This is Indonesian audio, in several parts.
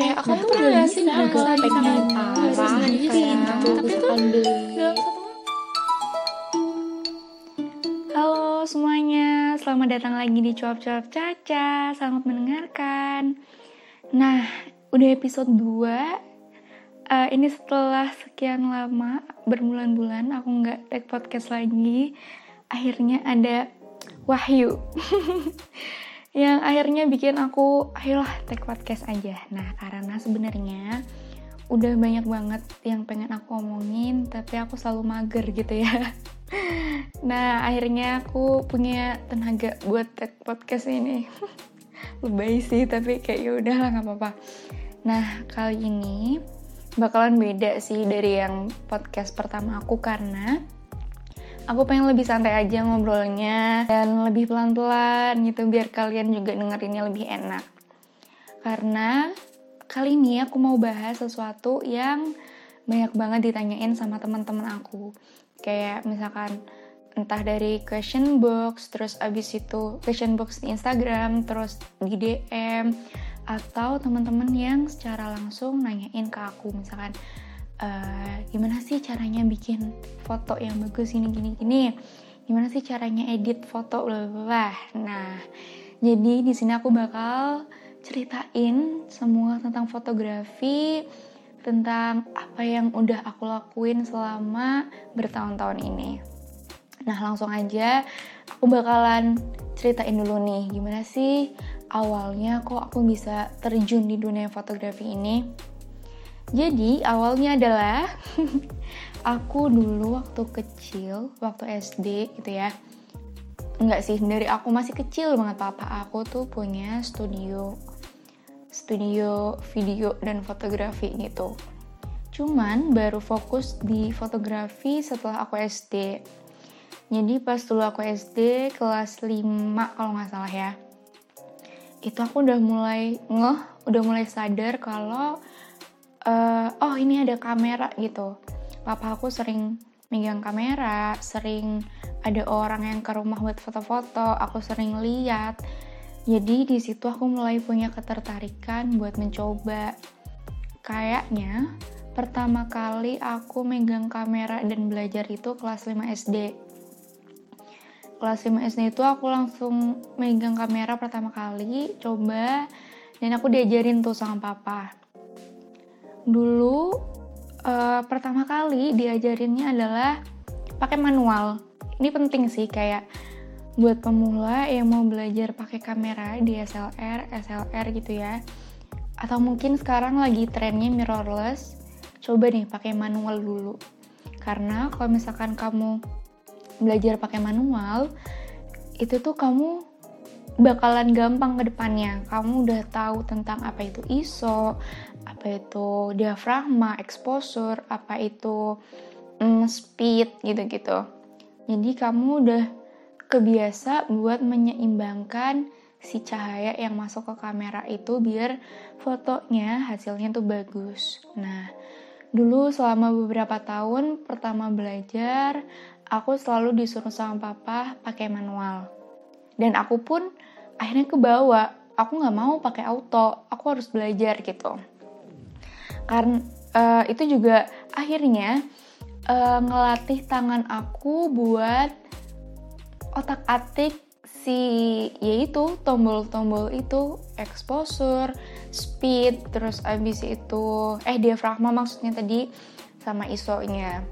kayak aku Nah, tuh pernah udah sih ngerasa pengen pengen parah gitu. tapi tuh dalam satu Halo semuanya, selamat datang lagi di Cuap-Cuap Caca. Selamat mendengarkan. Nah, udah episode 2 Eh, Ini setelah sekian lama, berbulan-bulan aku nggak take podcast lagi. Akhirnya ada Wahyu Yang akhirnya bikin aku, ayolah take podcast aja. Nah, karena sebenarnya udah banyak banget yang pengen aku omongin tapi aku selalu mager gitu ya. Nah akhirnya aku punya tenaga buat take podcast ini. Lebay sih tapi kayak ya udahlah nggak apa-apa. Nah kali ini bakalan beda sih dari yang podcast pertama aku karena aku pengen lebih santai aja ngobrolnya dan lebih pelan-pelan gitu biar kalian juga dengerinnya lebih enak karena kali ini aku mau bahas sesuatu yang banyak banget ditanyain sama teman-teman aku. Kayak misalkan entah dari question box, terus abis itu question box di Instagram, terus di DM, atau teman-teman yang secara langsung nanyain ke aku misalkan e, gimana sih caranya bikin foto yang bagus ini gini gini, gimana sih caranya edit foto bla. Nah, jadi di sini aku bakal ceritain semua tentang fotografi, tentang apa yang udah aku lakuin selama bertahun-tahun ini. Nah, langsung aja aku bakalan ceritain dulu nih, gimana sih awalnya kok aku bisa terjun di dunia fotografi ini. Jadi, awalnya adalah aku dulu waktu kecil, waktu SD gitu ya, Enggak sih, dari aku masih kecil banget papa aku tuh punya studio studio video dan fotografi gitu. Cuman baru fokus di fotografi setelah aku SD. Jadi pas dulu aku SD kelas 5 kalau nggak salah ya. Itu aku udah mulai ngeh, udah mulai sadar kalau uh, oh ini ada kamera gitu. Papa aku sering megang kamera, sering ada orang yang ke rumah buat foto-foto, aku sering lihat. Jadi di situ aku mulai punya ketertarikan buat mencoba. Kayaknya pertama kali aku megang kamera dan belajar itu kelas 5 SD. Kelas 5 SD itu aku langsung megang kamera pertama kali, coba dan aku diajarin tuh sama papa. Dulu uh, pertama kali diajarinnya adalah pakai manual. Ini penting sih kayak buat pemula yang mau belajar pakai kamera DSLR, SLR gitu ya. Atau mungkin sekarang lagi trennya mirrorless, coba nih pakai manual dulu. Karena kalau misalkan kamu belajar pakai manual, itu tuh kamu bakalan gampang ke depannya. Kamu udah tahu tentang apa itu ISO, apa itu diafragma, exposure, apa itu mm, speed gitu-gitu. Jadi kamu udah kebiasa buat menyeimbangkan si cahaya yang masuk ke kamera itu biar fotonya hasilnya tuh bagus. Nah, dulu selama beberapa tahun pertama belajar, aku selalu disuruh sama papa pakai manual. Dan aku pun akhirnya kebawa, aku nggak mau pakai auto, aku harus belajar gitu. Karena uh, itu juga akhirnya uh, ngelatih tangan aku buat otak-atik si yaitu tombol-tombol itu exposure, speed, terus abis itu eh diafragma maksudnya tadi sama ISO-nya.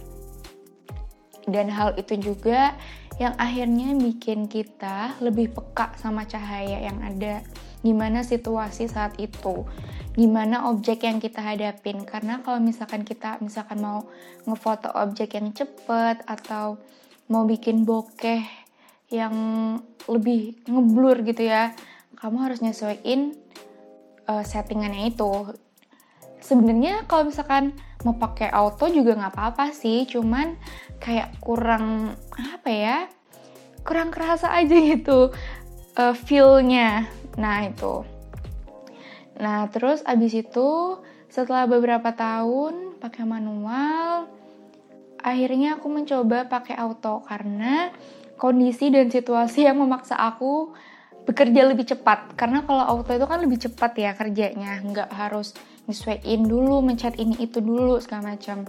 Dan hal itu juga yang akhirnya bikin kita lebih peka sama cahaya yang ada. Gimana situasi saat itu, gimana objek yang kita hadapin. Karena kalau misalkan kita misalkan mau ngefoto objek yang cepet atau mau bikin bokeh yang lebih ngeblur gitu ya kamu harus nyesuaiin uh, settingannya itu. Sebenarnya kalau misalkan mau pakai auto juga nggak apa-apa sih cuman kayak kurang apa ya kurang kerasa aja gitu uh, feelnya nah itu. Nah terus abis itu setelah beberapa tahun pakai manual akhirnya aku mencoba pakai auto karena kondisi dan situasi yang memaksa aku bekerja lebih cepat. Karena kalau auto itu kan lebih cepat ya kerjanya. Nggak harus nyesuaiin dulu mencet ini itu dulu segala macam.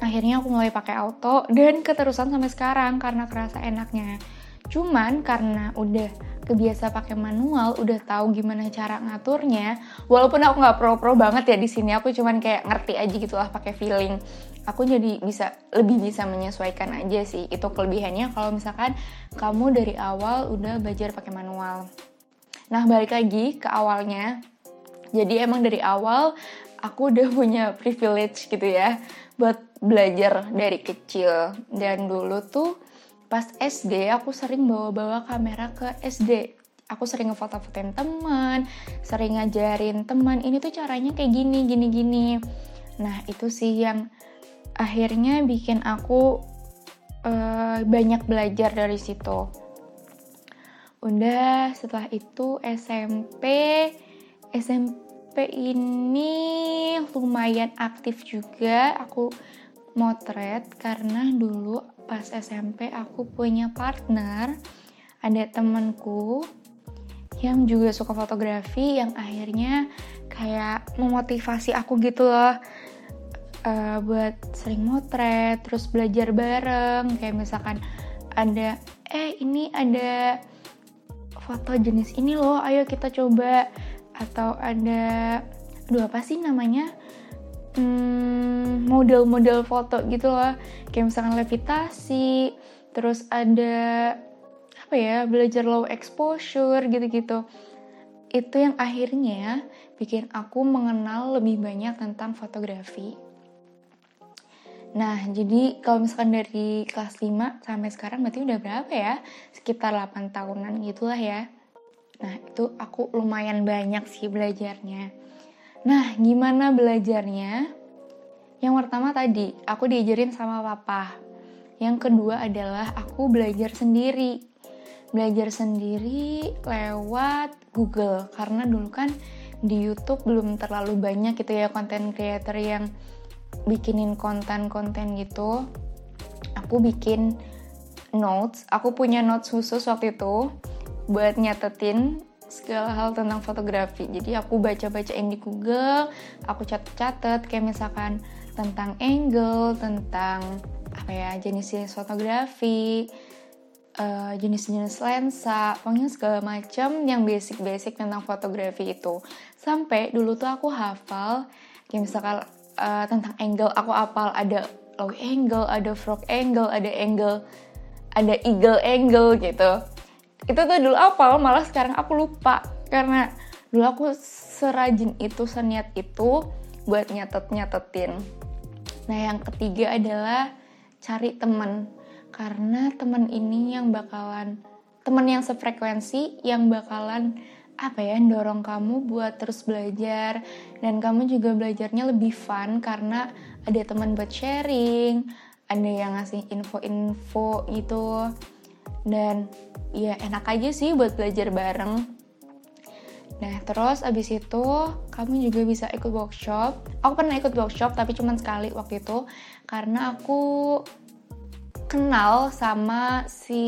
Akhirnya aku mulai pakai auto dan keterusan sampai sekarang karena kerasa enaknya. Cuman karena udah kebiasa pakai manual udah tahu gimana cara ngaturnya walaupun aku nggak pro-pro banget ya di sini aku cuman kayak ngerti aja gitu lah pakai feeling. Aku jadi bisa lebih bisa menyesuaikan aja sih itu kelebihannya. Kalau misalkan kamu dari awal udah belajar pakai manual. Nah balik lagi ke awalnya. Jadi emang dari awal aku udah punya privilege gitu ya buat belajar dari kecil. Dan dulu tuh pas SD aku sering bawa-bawa kamera ke SD aku sering ngefoto-fotoin teman sering ngajarin teman ini tuh caranya kayak gini gini gini nah itu sih yang akhirnya bikin aku uh, banyak belajar dari situ. Udah setelah itu SMP, SMP ini lumayan aktif juga. Aku motret karena dulu pas SMP aku punya partner, ada temanku yang juga suka fotografi yang akhirnya kayak memotivasi aku gitu loh uh, buat sering motret, terus belajar bareng, kayak misalkan ada, eh ini ada foto jenis ini loh, ayo kita coba, atau ada, aduh apa sih namanya, hmm, model-model foto gitu loh, kayak misalkan levitasi, terus ada apa ya belajar low exposure gitu-gitu itu yang akhirnya bikin aku mengenal lebih banyak tentang fotografi Nah, jadi kalau misalkan dari kelas 5 sampai sekarang berarti udah berapa ya? Sekitar 8 tahunan gitulah ya. Nah, itu aku lumayan banyak sih belajarnya. Nah, gimana belajarnya? Yang pertama tadi, aku diajarin sama papa. Yang kedua adalah aku belajar sendiri. Belajar sendiri lewat Google. Karena dulu kan di YouTube belum terlalu banyak gitu ya konten creator yang bikinin konten-konten gitu aku bikin notes aku punya notes khusus waktu itu buat nyatetin segala hal tentang fotografi jadi aku baca-bacain di Google aku catet-catet kayak misalkan tentang angle tentang apa ya jenis-jenis fotografi uh, jenis-jenis lensa, pokoknya segala macam yang basic-basic tentang fotografi itu. Sampai dulu tuh aku hafal, kayak misalkan uh, tentang angle aku apal ada low angle, ada frog angle, ada angle, ada eagle angle gitu. Itu tuh dulu apal, malah sekarang aku lupa. Karena dulu aku serajin itu, seniat itu buat nyatet-nyatetin. Nah, yang ketiga adalah cari temen. Karena temen ini yang bakalan temen yang sefrekuensi yang bakalan apa ya dorong kamu buat terus belajar. Dan kamu juga belajarnya lebih fun karena ada teman buat sharing ada yang ngasih info-info gitu dan ya enak aja sih buat belajar bareng nah terus abis itu kamu juga bisa ikut workshop aku pernah ikut workshop tapi cuma sekali waktu itu karena aku kenal sama si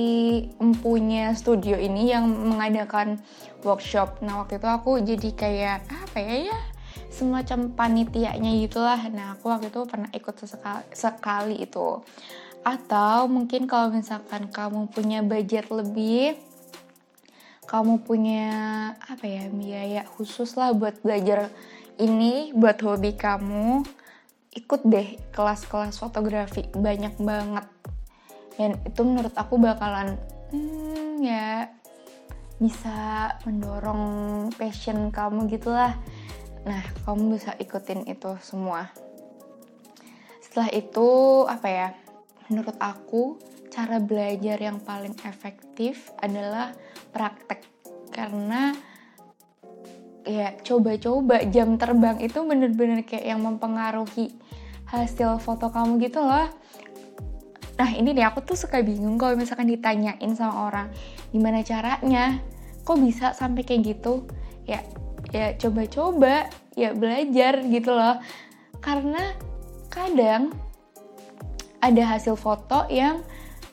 empunya studio ini yang mengadakan workshop. Nah waktu itu aku jadi kayak apa ya ya semacam panitianya gitulah. Nah aku waktu itu pernah ikut sesekali, sekali itu. Atau mungkin kalau misalkan kamu punya budget lebih, kamu punya apa ya biaya khusus lah buat belajar ini buat hobi kamu ikut deh kelas-kelas fotografi. Banyak banget. Dan itu menurut aku bakalan hmm, ya bisa mendorong passion kamu gitulah nah kamu bisa ikutin itu semua. Setelah itu apa ya menurut aku cara belajar yang paling efektif adalah praktek karena ya coba-coba jam terbang itu bener-bener kayak yang mempengaruhi hasil foto kamu gitu loh Nah ini nih aku tuh suka bingung kalau misalkan ditanyain sama orang gimana caranya, kok bisa sampai kayak gitu? Ya ya coba-coba, ya belajar gitu loh. Karena kadang ada hasil foto yang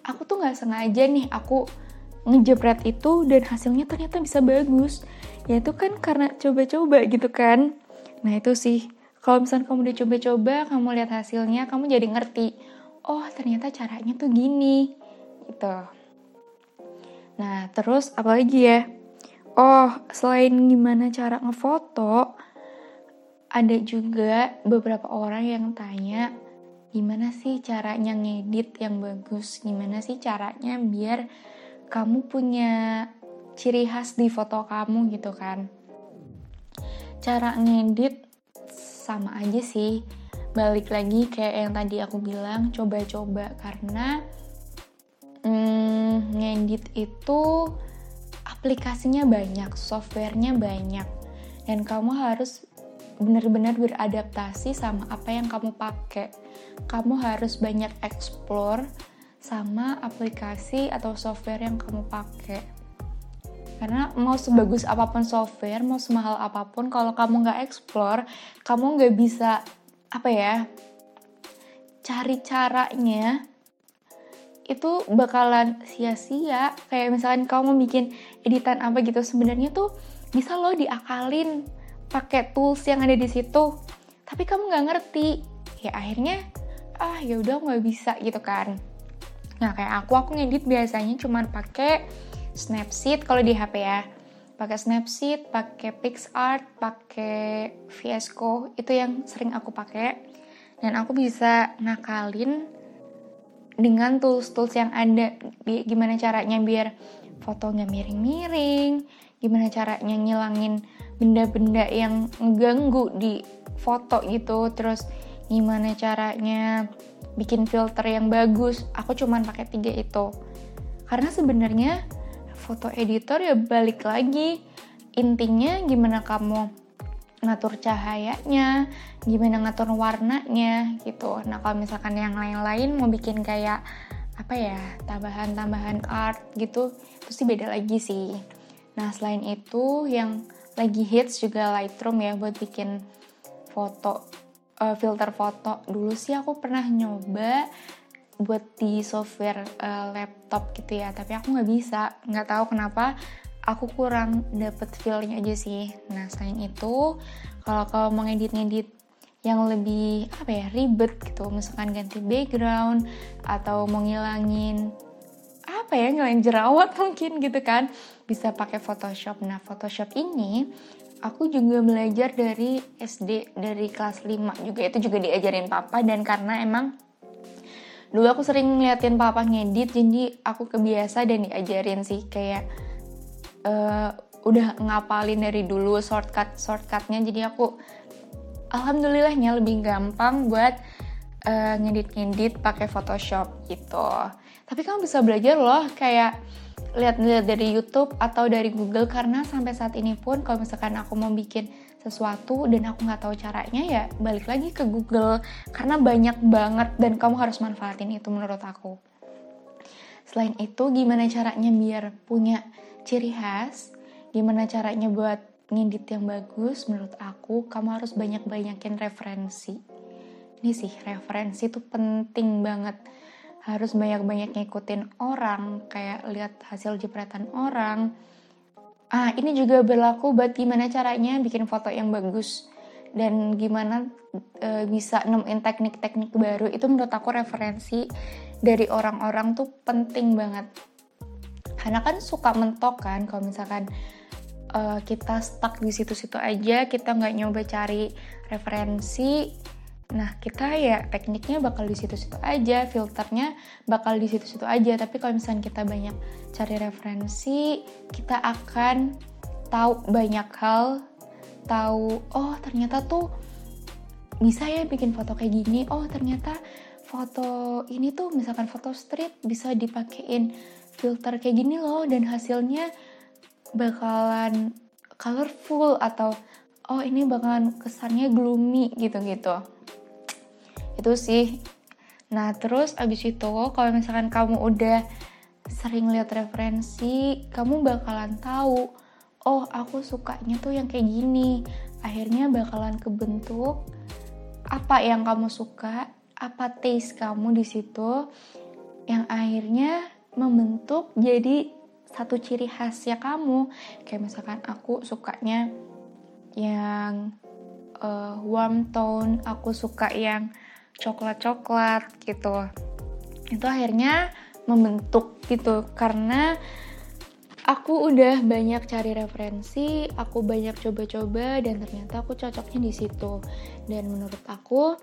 aku tuh nggak sengaja nih aku ngejepret itu dan hasilnya ternyata bisa bagus. Ya itu kan karena coba-coba gitu kan. Nah itu sih. Kalau misalnya kamu udah coba-coba kamu lihat hasilnya kamu jadi ngerti oh ternyata caranya tuh gini. Gitu. Nah terus apalagi ya? Oh selain gimana cara ngefoto ada juga beberapa orang yang tanya gimana sih caranya ngedit yang bagus? Gimana sih caranya biar kamu punya ciri khas di foto kamu gitu kan? Cara ngedit sama aja sih. Balik lagi kayak yang tadi aku bilang coba-coba. Karena hmm, ngedit itu aplikasinya banyak softwarenya banyak. Dan kamu harus benar-benar beradaptasi sama apa yang kamu pakai. Kamu harus banyak explore sama aplikasi atau software yang kamu pakai. Karena mau sebagus apa pun software, mau semahal apa pun, kalau kamu nggak explore, kamu nggak bisa apa ya cari caranya itu bakalan sia-sia kayak misalkan kamu bikin editan apa gitu sebenarnya tuh bisa lo diakalin pakai tools yang ada di situ tapi kamu nggak ngerti ya akhirnya ah ya udah nggak bisa gitu kan. Nah kayak aku aku ngedit biasanya cuman pakai Snapseed kalau di HP ya. Pakai Snapseed pakai PixArt pakai VS itu yang sering aku pakai. Dan aku bisa ngakalin dengan tools-tools yang ada. Gimana caranya biar fotonya miring-miring gimana caranya ngilangin benda-benda yang mengganggu di foto gitu. Terus gimana caranya bikin filter yang bagus aku cuman pakai tiga itu karena sebenarnya foto editor ya balik lagi intinya gimana kamu ngatur cahayanya, gimana ngatur warnanya gitu. Nah kalau misalkan yang lain-lain mau bikin kayak apa ya tambahan-tambahan art gitu, itu sih beda lagi sih. Nah selain itu yang lagi hits juga Lightroom ya buat bikin foto uh, filter foto. Dulu sih aku pernah nyoba buat di software uh, laptop gitu ya tapi aku nggak bisa. Nggak tahu kenapa aku kurang dapet feelnya aja sih. Nah selain itu kalau kalau mau ngedit-ngedit yang lebih apa ya ribet gitu misalkan ganti background atau mau ngilangin apa ya ngelain jerawat mungkin gitu kan bisa pakai Photoshop. Nah Photoshop ini aku juga belajar dari SD dari kelas 5 juga. Itu juga diajarin papa dan karena emang dulu aku sering ngeliatin papa ngedit jadi aku kebiasa dan diajarin sih. Kayak uh, udah ngapalin dari dulu shortcut shortcutnya. Jadi aku alhamdulillahnya lebih gampang buat uh, ngedit-ngedit pakai Photoshop gitu. Tapi kamu bisa belajar loh kayak lihat-lihat dari YouTube atau dari Google karena sampai saat ini pun kalau misalkan aku mau bikin sesuatu dan aku nggak tahu caranya ya balik lagi ke Google karena banyak banget dan kamu harus manfaatin itu menurut aku. Selain itu gimana caranya biar punya ciri khas, gimana caranya buat ngedit yang bagus menurut aku kamu harus banyak-banyakin referensi. Ini sih referensi itu penting banget harus banyak-banyak ngikutin orang, kayak lihat hasil jepretan orang. Ah, ini juga berlaku buat gimana caranya bikin foto yang bagus dan gimana e, bisa nemuin teknik-teknik baru. Itu menurut aku referensi dari orang-orang tuh penting banget. Karena kan suka mentok kan kalau misalkan uh, kita stuck di situ-situ aja, kita nggak nyoba cari referensi, Nah, kita ya tekniknya bakal di situ-situ aja, filternya bakal di situ-situ aja. Tapi kalau misalnya kita banyak cari referensi, kita akan tahu banyak hal, tahu oh ternyata tuh bisa ya bikin foto kayak gini. Oh, ternyata foto ini tuh misalkan foto street bisa dipakein filter kayak gini loh dan hasilnya bakalan colorful atau oh ini bakalan kesannya gloomy gitu-gitu itu sih. Nah terus abis itu kalau misalkan kamu udah sering lihat referensi kamu bakalan tahu oh aku sukanya tuh yang kayak gini. Akhirnya bakalan kebentuk apa yang kamu suka apa taste kamu di situ yang akhirnya membentuk jadi satu ciri khasnya kamu. Kayak misalkan aku sukanya yang uh, warm tone aku suka yang coklat coklat gitu itu akhirnya membentuk gitu karena aku udah banyak cari referensi, aku banyak coba-coba dan ternyata aku cocoknya di situ. Dan menurut aku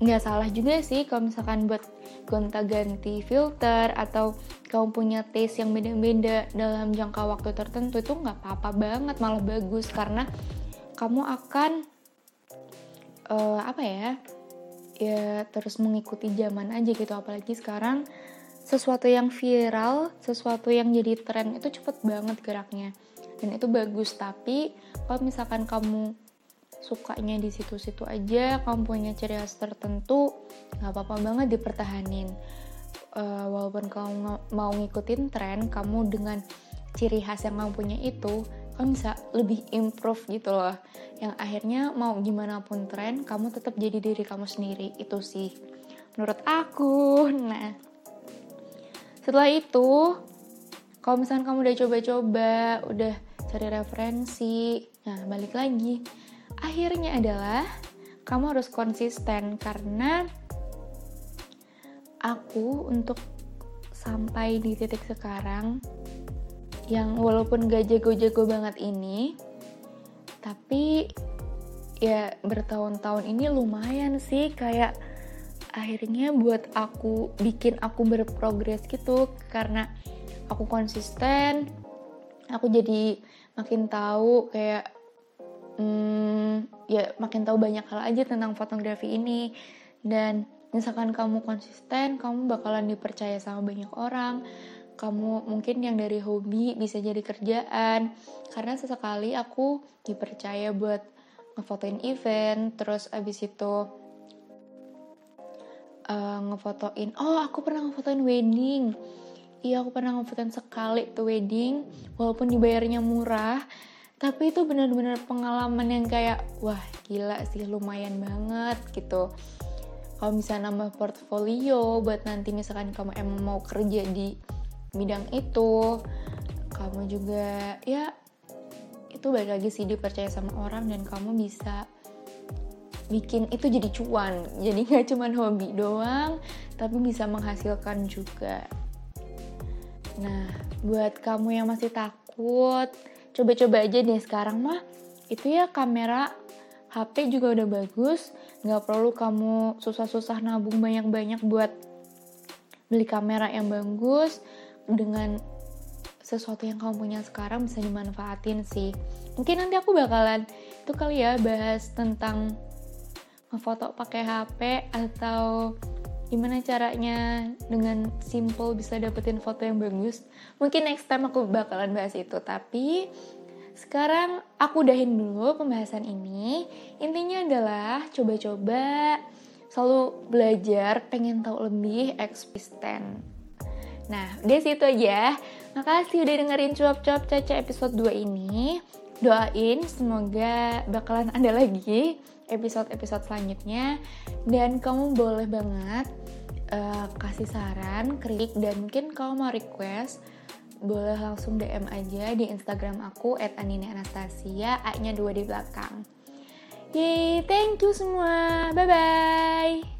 nggak salah juga sih kalau misalkan buat gonta-ganti filter atau kamu punya taste yang beda-beda dalam jangka waktu tertentu itu nggak apa-apa banget malah bagus karena kamu akan uh, apa ya ya terus mengikuti zaman aja gitu apalagi sekarang sesuatu yang viral, sesuatu yang jadi tren itu cepet banget geraknya. Dan itu bagus, tapi kalau misalkan kamu sukanya di situ-situ aja, kamu punya ciri khas tertentu, nggak apa-apa banget dipertahanin. Uh, walaupun kamu mau ngikutin tren, kamu dengan ciri khas yang kamu punya itu, kamu bisa lebih improve gitu loh. Yang akhirnya mau gimana pun tren, kamu tetap jadi diri kamu sendiri. Itu sih menurut aku. Nah, setelah itu kalau misalnya kamu udah coba-coba udah cari referensi nah balik lagi akhirnya adalah kamu harus konsisten karena aku untuk sampai di titik sekarang yang walaupun gak jago-jago banget ini tapi ya bertahun-tahun ini lumayan sih kayak akhirnya buat aku bikin aku berprogres gitu. Karena aku konsisten aku jadi makin tahu kayak hmm, ya makin tahu banyak hal aja tentang fotografi ini. Dan misalkan kamu konsisten kamu bakalan dipercaya sama banyak orang kamu mungkin yang dari hobi bisa jadi kerjaan. Karena sesekali aku dipercaya buat ngefotoin event terus abis itu uh, ngefotoin oh aku pernah ngefotoin wedding. Iya aku pernah ngefotoin sekali tuh wedding walaupun dibayarnya murah tapi itu benar-benar pengalaman yang kayak wah gila sih lumayan banget gitu. Kalau misalnya nambah portfolio buat nanti misalkan kamu emang mau kerja di bidang itu. Kamu juga ya itu balik lagi sih dipercaya sama orang dan kamu bisa bikin itu jadi cuan. Jadi nggak cuma hobi doang tapi bisa menghasilkan juga. Nah buat kamu yang masih takut coba-coba aja deh sekarang mah. Itu ya kamera HP juga udah bagus. Nggak perlu kamu susah-susah nabung banyak-banyak buat beli kamera yang bagus dengan sesuatu yang kamu punya sekarang bisa dimanfaatin sih mungkin nanti aku bakalan itu kali ya bahas tentang ngefoto pakai HP atau gimana caranya dengan simple bisa dapetin foto yang bagus. Mungkin next time aku bakalan bahas itu, tapi sekarang aku udahin dulu pembahasan ini. Intinya adalah coba-coba selalu belajar, pengen tahu lebih, eksisten. Nah, udah situ aja. Makasih udah dengerin cuap-cuap Caca episode 2 ini. Doain semoga bakalan ada lagi episode-episode selanjutnya dan kamu boleh banget uh, kasih saran, kritik dan mungkin kalau mau request boleh langsung DM aja di Instagram aku @anini_anastasia, A-nya dua di belakang. Yeay, thank you semua. Bye bye.